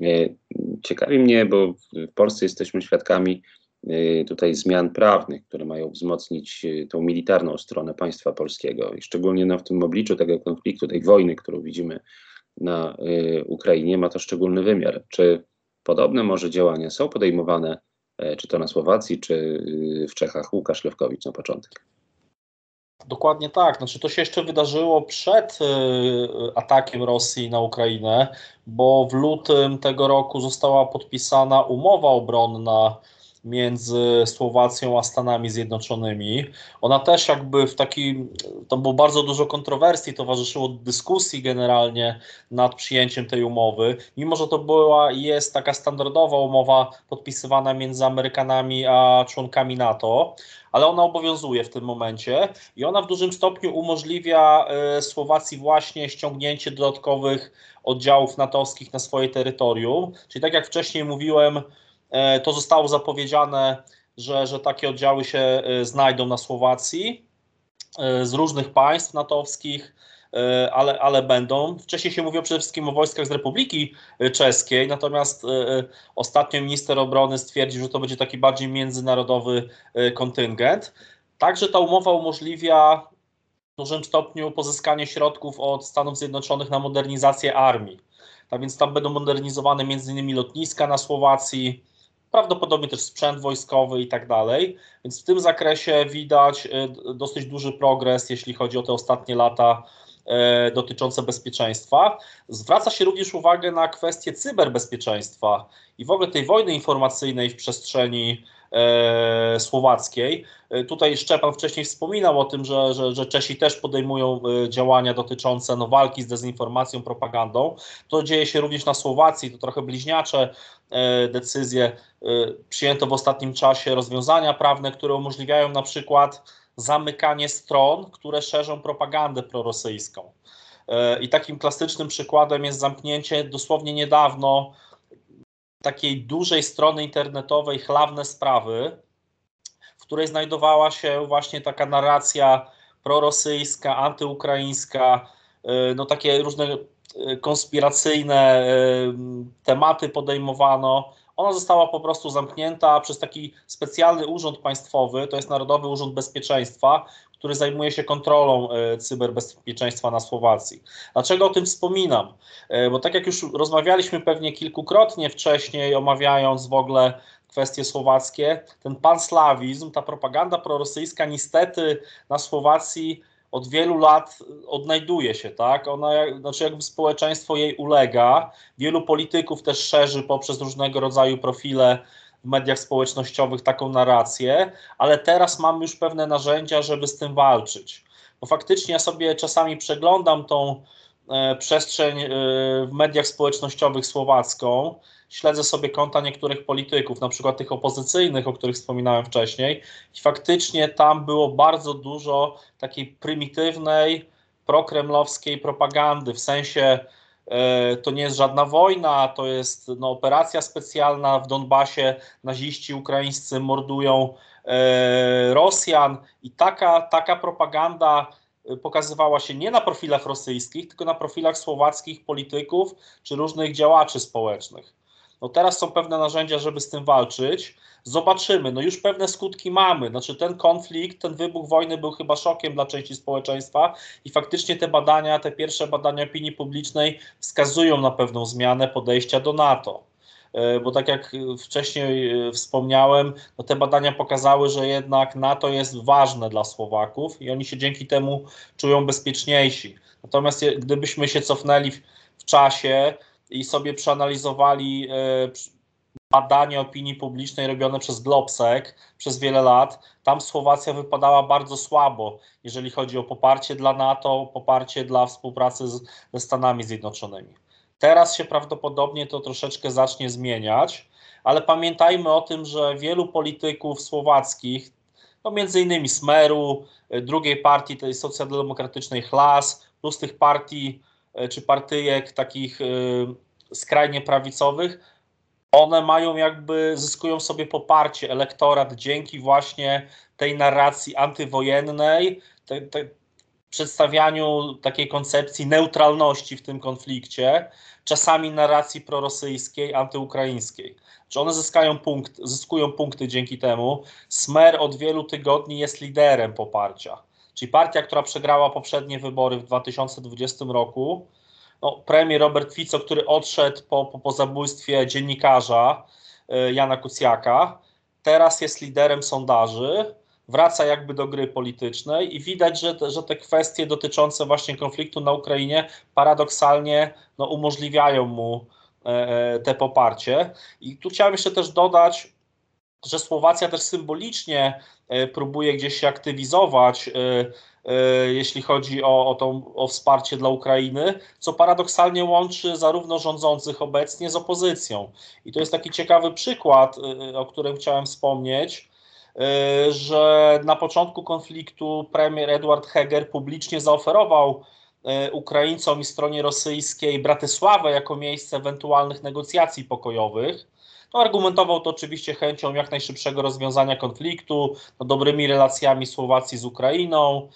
y, ciekawi mnie, bo w Polsce jesteśmy świadkami y, tutaj zmian prawnych, które mają wzmocnić tą militarną stronę państwa polskiego i szczególnie no, w tym obliczu tego konfliktu, tej wojny, którą widzimy na Ukrainie, ma to szczególny wymiar. Czy podobne może działania są podejmowane czy to na Słowacji, czy y, w Czechach. Łukasz Lewkowicz na początek. Dokładnie tak. Znaczy, to się jeszcze wydarzyło przed y, atakiem Rosji na Ukrainę, bo w lutym tego roku została podpisana umowa obronna między Słowacją a Stanami Zjednoczonymi. Ona też jakby w takim, tam było bardzo dużo kontrowersji, towarzyszyło dyskusji generalnie nad przyjęciem tej umowy, mimo że to była jest taka standardowa umowa podpisywana między Amerykanami a członkami NATO, ale ona obowiązuje w tym momencie i ona w dużym stopniu umożliwia e, Słowacji właśnie ściągnięcie dodatkowych oddziałów natowskich na swoje terytorium. Czyli tak jak wcześniej mówiłem, to zostało zapowiedziane, że, że takie oddziały się e, znajdą na Słowacji e, z różnych państw natowskich, ale, ale będą. Wcześniej się mówiło przede wszystkim o wojskach z Republiki Czeskiej, natomiast ostatnio minister obrony stwierdził, że to będzie taki bardziej międzynarodowy kontyngent. Także ta umowa umożliwia w dużym stopniu pozyskanie środków od Stanów Zjednoczonych na modernizację armii. Tak więc tam będą modernizowane m.in. lotniska na Słowacji, prawdopodobnie też sprzęt wojskowy i tak dalej. Więc w tym zakresie widać dosyć duży progres, jeśli chodzi o te ostatnie lata dotyczące bezpieczeństwa. Zwraca się również uwagę na kwestie cyberbezpieczeństwa i w ogóle tej wojny informacyjnej w przestrzeni E, słowackiej. E, tutaj Szczepan wcześniej wspominał o tym, że, że, że Czesi też podejmują e, działania dotyczące no, walki z dezinformacją, propagandą. To dzieje się również na Słowacji, to trochę bliźniacze decyzje. Przyjęto w ostatnim czasie rozwiązania prawne, które umożliwiają na przykład zamykanie stron, które szerzą propagandę prorosyjską. I takim klasycznym przykładem jest zamknięcie dosłownie niedawno takiej dużej strony internetowej Chlawne Sprawy, w której znajdowała się właśnie taka narracja prorosyjska, antyukraińska, y, no takie różne y, konspiracyjne y, tematy podejmowano. Ona została po prostu zamknięta przez taki specjalny urząd państwowy, to jest Narodowy Urząd Bezpieczeństwa, który zajmuje się kontrolą e, cyberbezpieczeństwa na Słowacji. Dlaczego o tym wspominam? E, bo tak jak już rozmawialiśmy pewnie kilkukrotnie wcześniej, omawiając w ogóle kwestie słowackie, ten panslawizm, ta propaganda prorosyjska niestety na Słowacji od wielu lat odnajduje się, tak? Ona, znaczy jakby społeczeństwo jej ulega. Wielu polityków też szerzy poprzez różnego rodzaju profile w mediach społecznościowych taką narrację, ale teraz mamy już pewne narzędzia, żeby z tym walczyć. Bo faktycznie ja sobie czasami przeglądam tą e, przestrzeń e, w mediach społecznościowych słowacką, śledzę sobie konta niektórych polityków, na przykład tych opozycyjnych, o których wspominałem wcześniej, i faktycznie tam było bardzo dużo takiej prymitywnej, prokremlowskiej propagandy, w sensie to nie jest żadna wojna, to jest no, operacja specjalna w Donbasie. Naziści ukraińscy mordują e, Rosjan i taka, taka propaganda e, pokazywała się nie na profilach rosyjskich, tylko na profilach słowackich polityków czy różnych działaczy społecznych. No teraz są pewne narzędzia, żeby z tym walczyć. Zobaczymy, no już pewne skutki mamy. Znaczy ten konflikt, ten wybuch wojny był chyba szokiem dla części społeczeństwa i faktycznie te badania, te pierwsze badania opinii publicznej wskazują na pewną zmianę podejścia do NATO. E, bo tak jak wcześniej e, wspomniałem, no te badania pokazały, że jednak NATO jest ważne dla Słowaków i oni się dzięki temu czują bezpieczniejsi. Natomiast gdybyśmy się cofnęli w, w czasie, i sobie przeanalizowali e, badanie opinii publicznej robione przez Globsec przez wiele lat, tam Słowacja wypadała bardzo słabo, jeżeli chodzi o poparcie dla NATO, poparcie dla współpracy z, ze Stanami Zjednoczonymi. Teraz się prawdopodobnie to troszeczkę zacznie zmieniać, ale pamiętajmy o tym, że wielu polityków słowackich, no między innymi Smeru, e, drugiej partii, tej socjaldemokratycznej Hlas, plus tych partii E, czy partyjek takich skrajnie prawicowych, one mają jakby, zyskują sobie poparcie, elektorat dzięki właśnie tej narracji antywojennej, te, te, przedstawianiu takiej koncepcji neutralności w tym konflikcie, czasami narracji prorosyjskiej, antyukraińskiej. Czy one zyskają punkt, zyskują punkty dzięki temu. Smer od wielu tygodni jest liderem poparcia czyli partia, która przegrała poprzednie wybory w 2020 roku. No, premier Robert Fico, który odszedł po, po, po zabójstwie dziennikarza y, Jana Kucjaka, teraz jest liderem sondaży, wraca jakby do gry politycznej i widać, że te, że te kwestie dotyczące właśnie konfliktu na Ukrainie paradoksalnie no, umożliwiają mu e, e te poparcie. I tu chciałem jeszcze też dodać, że Słowacja też symbolicznie e, próbuje gdzieś się aktywizować, jeśli chodzi o, o, tą, o wsparcie dla Ukrainy, co paradoksalnie łączy zarówno rządzących obecnie z opozycją. I to jest taki ciekawy przykład, o którym chciałem wspomnieć, że na początku konfliktu premier Edward Heger publicznie zaoferował Ukraińcom i stronie rosyjskiej Bratysławę jako miejsce ewentualnych negocjacji pokojowych. No, argumentował to oczywiście chęcią jak najszybszego rozwiązania konfliktu, no, dobrymi relacjami Słowacji z Ukrainą,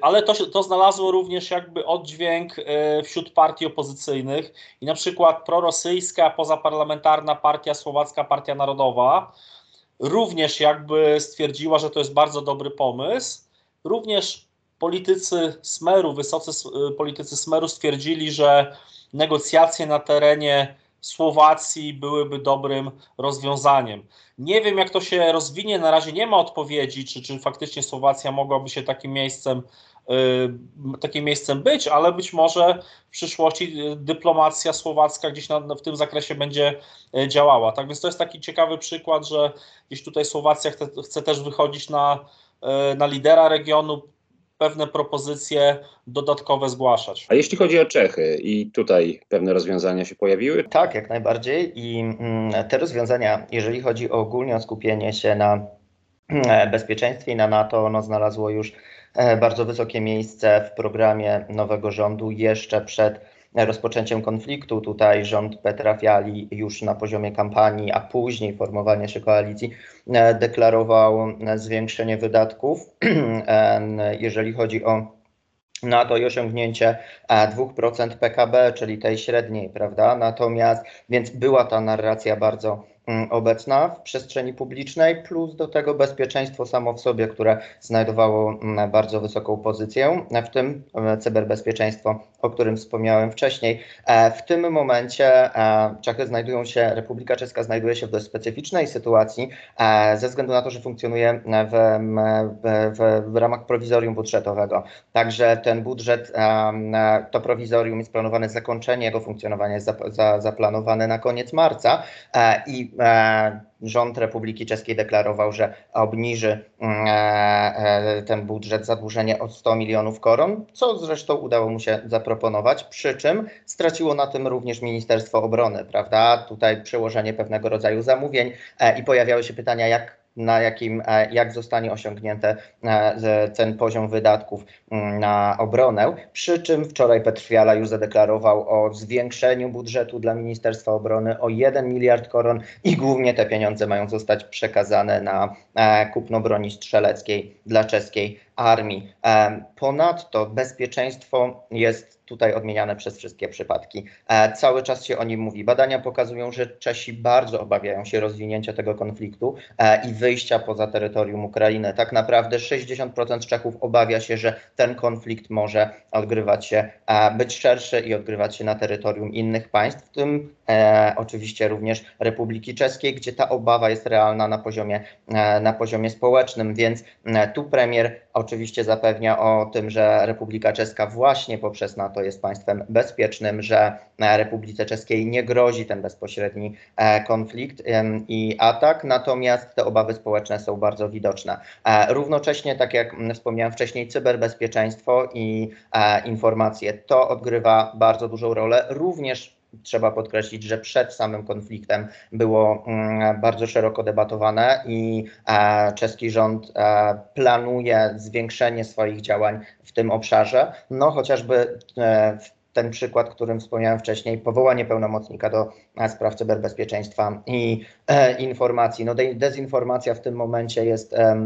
ale to, to znalazło również jakby oddźwięk y, wśród partii opozycyjnych i na przykład prorosyjska, pozaparlamentarna partia Słowacka Partia Narodowa również jakby stwierdziła, że to jest bardzo dobry pomysł. Również politycy Smeru, wysocy y, politycy Smeru stwierdzili, że negocjacje na terenie Słowacji byłyby dobrym rozwiązaniem. Nie wiem, jak to się rozwinie, na razie nie ma odpowiedzi, czy, czy faktycznie Słowacja mogłaby się takim miejscem, y, takim miejscem być, ale być może w przyszłości dyplomacja słowacka gdzieś na, w tym zakresie będzie y, działała. Tak więc to jest taki ciekawy przykład, że gdzieś tutaj Słowacja chce, chce też wychodzić na, y, na lidera regionu, pewne propozycje dodatkowe zgłaszać. A jeśli chodzi o Czechy i tutaj pewne rozwiązania się pojawiły? Tak, jak najbardziej i mm, te rozwiązania, jeżeli chodzi o ogólnie o skupienie się na mm, bezpieczeństwie i na NATO, ono znalazło już e, bardzo wysokie miejsce w programie nowego rządu jeszcze przed rozpoczęciem konfliktu. Tutaj rząd Petra Fiali już na poziomie kampanii, a później formowania się koalicji e, deklarował zwiększenie wydatków, *clears throat* e, jeżeli chodzi o NATO i osiągnięcie 2% PKB, czyli tej średniej, prawda? Natomiast, więc była ta narracja bardzo obecna w przestrzeni publicznej, plus do tego bezpieczeństwo samo w sobie, które znajdowało mm, bardzo wysoką pozycję, w tym e, cyberbezpieczeństwo, o którym wspomniałem wcześniej. E, w tym momencie e, Czechy znajdują się, Republika Czeska znajduje się w dość specyficznej sytuacji ze względu na to, że funkcjonuje w, w, w ramach prowizorium budżetowego. Także ten budżet, to prowizorium jest planowane, zakończenie jego funkcjonowania jest zaplanowane na koniec marca i e, rząd Republiki Czeskiej deklarował, że obniży mm, e, e, ten budżet zadłużenie o 100 milionów koron, co zresztą udało mu się zaproponować, przy czym straciło na tym również Ministerstwo Obrony, prawda? Tutaj przełożenie pewnego rodzaju zamówień i pojawiały się pytania, jak na jakim, e, jak zostanie osiągnięty e, ten poziom wydatków mm, na obronę. Przy czym wczoraj Petr Fiala już zadeklarował o zwiększeniu budżetu dla Ministerstwa Obrony o 1 miliard koron i głównie te pieniądze mają zostać przekazane na e, kupno broni strzeleckiej dla czeskiej armii. Ponadto bezpieczeństwo jest tutaj odmieniane przez wszystkie przypadki. E, cały czas się o nim mówi. Badania pokazują, że Czesi bardzo obawiają się rozwinięcia tego konfliktu e, i wyjścia poza terytorium Ukrainy. Tak naprawdę 60% Czechów obawia się, że ten konflikt może odgrywać się, e, być szerszy i odgrywać się na terytorium innych państw, w tym oczywiście również Republiki Czeskiej, gdzie ta obawa jest realna na poziomie, na poziomie społecznym, więc tu premier oczywiście zapewnia o tym, że Republika Czeska właśnie poprzez NATO jest państwem bezpiecznym, że Republice Czeskiej nie grozi ten bezpośredni e, konflikt i atak, natomiast te obawy społeczne są bardzo widoczne. E, równocześnie, tak jak wspomniałem wcześniej, cyberbezpieczeństwo i e, informacje to odgrywa bardzo dużą rolę, również trzeba podkreślić, że przed samym konfliktem było mm, bardzo szeroko debatowane i czeski rząd planuje zwiększenie swoich działań w tym obszarze. No chociażby w ten przykład, którym wspomniałem wcześniej, powołanie pełnomocnika do e, spraw cyberbezpieczeństwa i e, informacji. No de, dezinformacja w tym momencie jest e,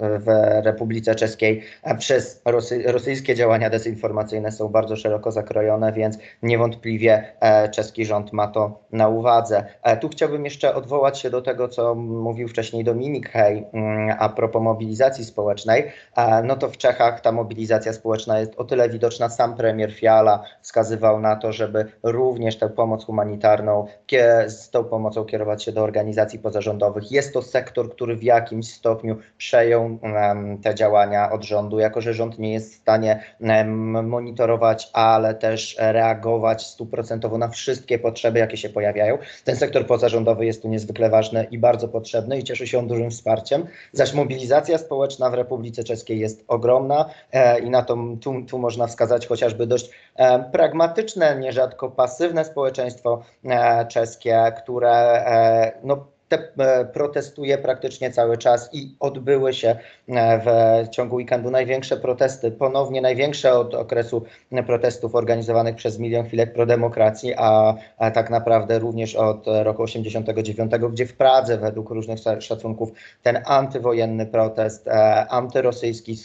w Republice Czeskiej przez Rosy, rosyjskie działania dezinformacyjne są bardzo szeroko zakrojone, więc niewątpliwie e, czeski rząd ma to na uwadze. Tu chciałbym jeszcze odwołać się do tego, co mówił wcześniej Dominik Hej mm, a propos mobilizacji społecznej. no to w Czechach ta mobilizacja społeczna jest o tyle widoczna. Sam premier Fiala wskazywał na to, żeby również tę pomoc humanitarną, z tą pomocą kierować się do organizacji pozarządowych. Jest to sektor, który w jakimś stopniu przejął te działania od rządu, jako że rząd nie jest w stanie monitorować, ale też reagować stuprocentowo na wszystkie potrzeby, jakie się pojawiają. Ten sektor pozarządowy jest tu niezwykle ważny i bardzo potrzebny i cieszy się on dużym wsparciem. Zaś mobilizacja społeczna w Republice Czeskiej jest ogromna e, i na to tu, tu można wskazać chociażby dość pragmatyczne, nierzadko pasywne społeczeństwo czeskie, które e, no, te protestuje praktycznie cały czas i odbyły się w ciągu weekendu największe protesty, ponownie największe od okresu protestów organizowanych przez Milion Chwilek Pro Demokracji, a, a tak naprawdę również od roku 89, gdzie w Pradze według różnych szacunków ten antywojenny protest e, antyrosyjski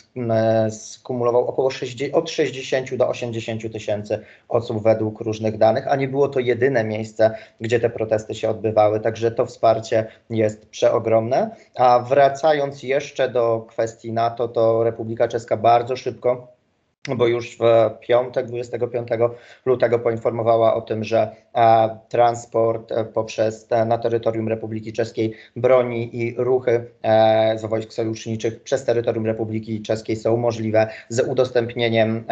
skumulował około 60, od 60 do 80 tysięcy osób według różnych danych, a nie było to jedyne miejsce, gdzie te protesty się odbywały, także to wsparcie jest przeogromne. A wracając jeszcze do kwestii NATO, to Republika Czeska bardzo szybko bo już w piątek, 25 lutego poinformowała o tym, że e, transport e, poprzez e, na terytorium Republiki Czeskiej broni i ruchy z wojsk sojuszniczych przez terytorium Republiki Czeskiej są możliwe z udostępnieniem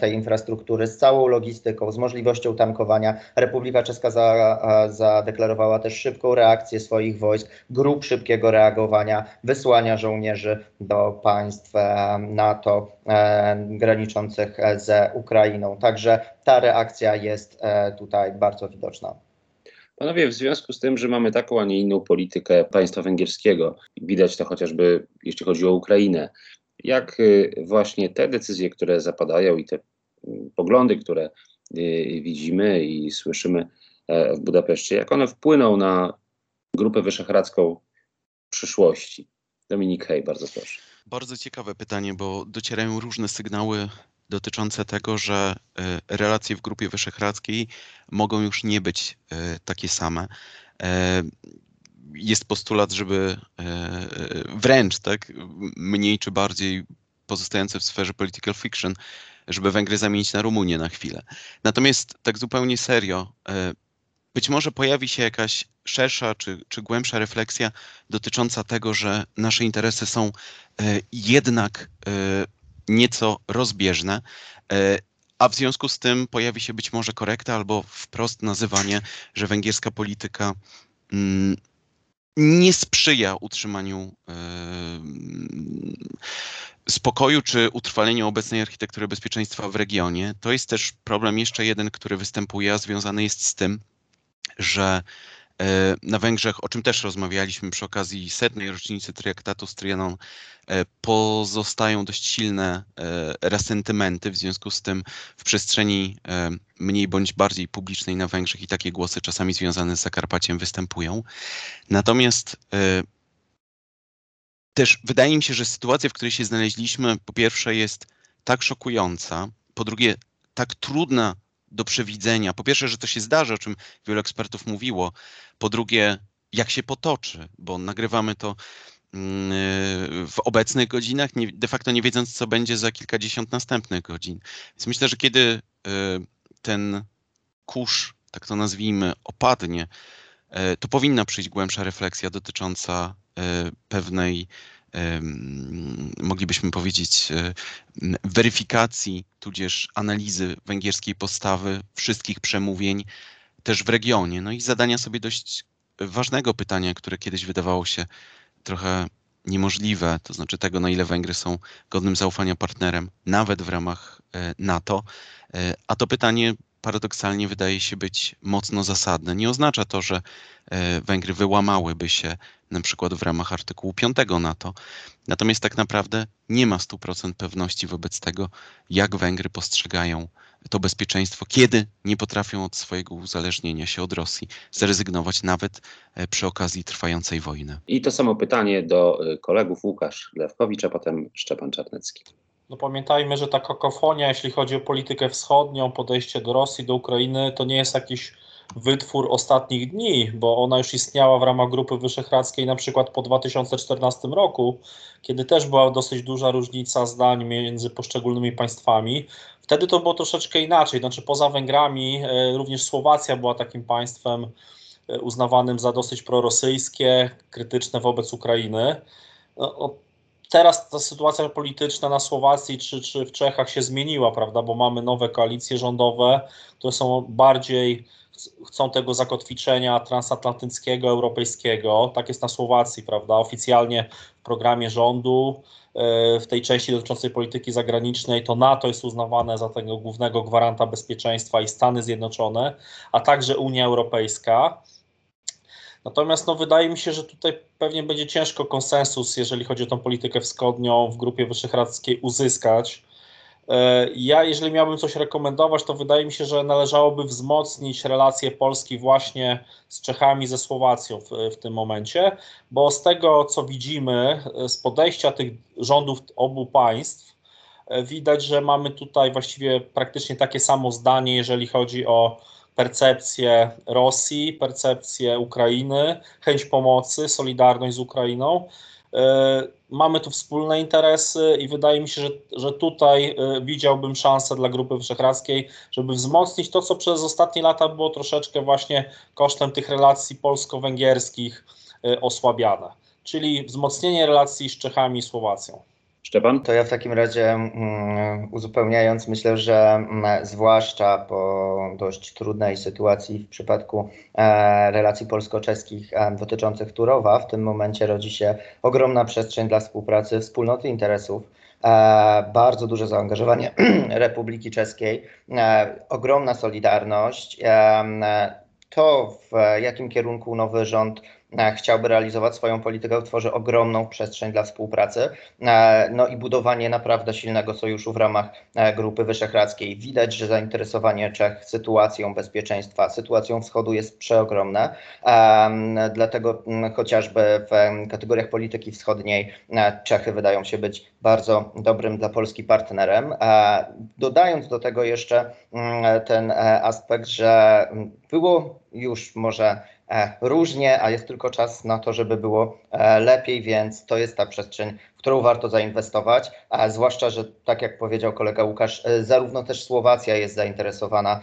tej infrastruktury, z całą logistyką, z możliwością tankowania. Republika Czeska za, zadeklarowała też szybką reakcję swoich wojsk, grup szybkiego reagowania, wysłania żołnierzy do państw NATO graniczących e, z Ukrainą. Także ta reakcja jest e, tutaj bardzo widoczna. Panowie, w związku z tym, że mamy taką, a nie inną politykę państwa węgierskiego, widać to chociażby jeśli chodzi o Ukrainę, jak y, właśnie te decyzje, które zapadają i te mm, poglądy, które y, widzimy i słyszymy e, w Budapeszcie, jak one wpłyną na Grupę Wyszehradzką w przyszłości? Dominik Hej, bardzo proszę. Bardzo ciekawe pytanie, bo docierają różne sygnały dotyczące tego, że e, relacje w Grupie Wyszehradzkiej mogą już nie być e, takie same. E, jest postulat, żeby wręcz tak, mniej czy bardziej pozostające w sferze political fiction, żeby Węgry zamienić na Rumunię na chwilę. Natomiast tak zupełnie serio, być może pojawi się jakaś szersza czy, czy głębsza refleksja dotycząca tego, że nasze interesy są jednak nieco rozbieżne, e, a w związku z tym pojawi się być może korekta albo wprost nazywanie, że węgierska polityka mm, nie sprzyja utrzymaniu e, spokoju czy utrwaleniu obecnej architektury bezpieczeństwa w regionie. To jest też problem jeszcze jeden, który występuje, a związany jest z tym, że E, na Węgrzech, o czym też rozmawialiśmy przy okazji setnej rocznicy traktatu z Trianon, e, pozostają dość silne e, resentymenty, w związku z tym w przestrzeni mniej bądź bardziej publicznej na Węgrzech i takie głosy czasami związane z Zakarpaciem występują. Natomiast też wydaje mi się, że sytuacja, w której się znaleźliśmy, po pierwsze jest tak szokująca, po drugie tak trudna do przewidzenia. Po pierwsze, że to się zdarzy, o czym wielu ekspertów mówiło. Po drugie, jak się potoczy, bo nagrywamy to mm, w obecnych godzinach, de facto nie wiedząc, co będzie za kilkadziesiąt następnych godzin. Więc myślę, że kiedy y, ten kurz, tak to nazwijmy, opadnie, y, to powinna przyjść głębsza refleksja dotycząca y, pewnej moglibyśmy powiedzieć, e, weryfikacji, tudzież analizy węgierskiej postawy, wszystkich przemówień też w regionie. No i zadania sobie dość ważnego pytania, które kiedyś wydawało się trochę niemożliwe, to znaczy tego, na ile Węgry są godnym zaufania partnerem, nawet w ramach e, NATO. E, a to pytanie paradoksalnie wydaje się być mocno zasadne. Nie oznacza to, że Węgry wyłamałyby się na przykład w ramach artykułu 5 NATO. Natomiast tak naprawdę nie ma 100% pewności wobec tego, jak Węgry postrzegają to bezpieczeństwo, kiedy nie potrafią od swojego uzależnienia się od Rosji zrezygnować nawet e, przy okazji trwającej wojny. I to samo pytanie do e, kolegów Łukasz Lewkowicz, a potem Szczepan Czarnecki. No pamiętajmy, że ta kakofonia, jeśli chodzi o politykę wschodnią, podejście do Rosji, do Ukrainy, to nie jest jakiś wytwór ostatnich dni, bo ona już istniała w ramach Grupy Wyszehradzkiej na przykład po 2014 roku, kiedy też była dosyć duża różnica zdań między poszczególnymi państwami. Wtedy to było troszeczkę inaczej, znaczy poza Węgrami e, również Słowacja była takim państwem e, uznawanym za dosyć prorosyjskie, krytyczne wobec Ukrainy. No, teraz ta sytuacja polityczna na Słowacji czy, czy w Czechach się zmieniła, prawda, bo mamy nowe koalicje rządowe, które są bardziej chcą tego zakotwiczenia transatlantyckiego, europejskiego. Tak jest na Słowacji, prawda? Oficjalnie w programie rządu, e, w tej części dotyczącej polityki zagranicznej, to NATO jest uznawane za tego głównego gwaranta bezpieczeństwa i Stany Zjednoczone, a także Unia Europejska. Natomiast no, wydaje mi się, że tutaj pewnie będzie ciężko konsensus, jeżeli chodzi o tą politykę wschodnią w Grupie Wyszehradzkiej uzyskać. E, ja, jeżeli miałbym coś rekomendować, to wydaje mi się, że należałoby wzmocnić relacje Polski właśnie z Czechami, ze Słowacją w, w, tym momencie, bo z tego, co widzimy, e, z podejścia tych rządów obu państw, e, widać, że mamy tutaj właściwie praktycznie takie samo zdanie, jeżeli chodzi o percepcję Rosji, percepcję Ukrainy, chęć pomocy, solidarność z Ukrainą. Mamy tu wspólne interesy i wydaje mi się, że, że tutaj widziałbym szansę dla Grupy Wyszehradzkiej, żeby wzmocnić to, co przez ostatnie lata było troszeczkę właśnie kosztem tych relacji polsko-węgierskich osłabiane, czyli wzmocnienie relacji z Czechami i Słowacją. Szczepan? To ja w takim razie um, uzupełniając, myślę, że um, zwłaszcza po dość trudnej sytuacji w przypadku e, relacji polsko-czeskich e, dotyczących Turowa, w tym momencie rodzi się ogromna przestrzeń dla współpracy, wspólnoty interesów. E, bardzo duże zaangażowanie *clears throat* Republiki Czeskiej, ogromna solidarność. To, w jakim kierunku nowy rząd chciałby realizować swoją politykę, tworzy ogromną przestrzeń dla współpracy. E, no i budowanie naprawdę silnego sojuszu w ramach e, Grupy Wyszehradzkiej. Widać, że zainteresowanie Czech sytuacją bezpieczeństwa, sytuacją wschodu jest przeogromne. Dlatego chociażby w kategoriach polityki wschodniej Czechy wydają się być bardzo dobrym dla Polski partnerem. Dodając do tego jeszcze ten aspekt, że było już może E, różnie, a jest tylko czas na to, żeby było e, lepiej, więc to jest ta przestrzeń, którą warto zainwestować, a zwłaszcza, że tak jak powiedział kolega Łukasz, e, zarówno też Słowacja jest zainteresowana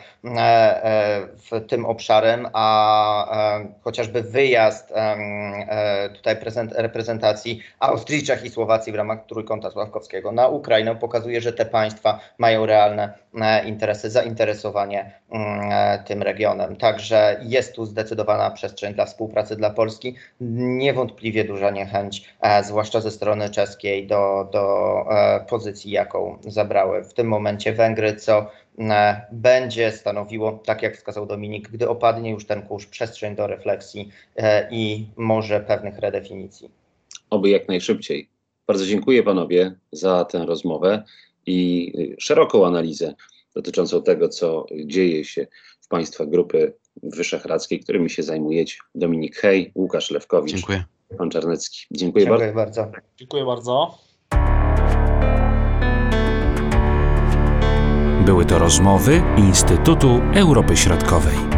w tym obszarem, a chociażby wyjazd tutaj reprezentacji Austrii, Czech i Słowacji w ramach Trójkąta Sławkowskiego na Ukrainę pokazuje, że te państwa mają realne interesy, zainteresowanie mm, tym regionem. Także jest tu zdecydowana przestrzeń dla współpracy dla Polski. Niewątpliwie duża niechęć, e, zwłaszcza ze strony czeskiej, do, do e, pozycji, jaką zabrały w tym momencie Węgry, co e, będzie stanowiło, tak jak wskazał Dominik, gdy opadnie już ten kurz, przestrzeń do refleksji i może pewnych redefinicji. Oby jak najszybciej. Bardzo dziękuję panowie za tę rozmowę i szeroką analizę dotyczącą tego, co dzieje się w państwach grupy wyszehradzkiej, którymi się zajmujecie. Dominik Hej, Łukasz Lewkowicz, Dziękuję. Pan Czarnecki. Dziękuję, Dziękuję bardzo. bardzo. Dziękuję bardzo. Były to rozmowy Instytutu Europy Środkowej.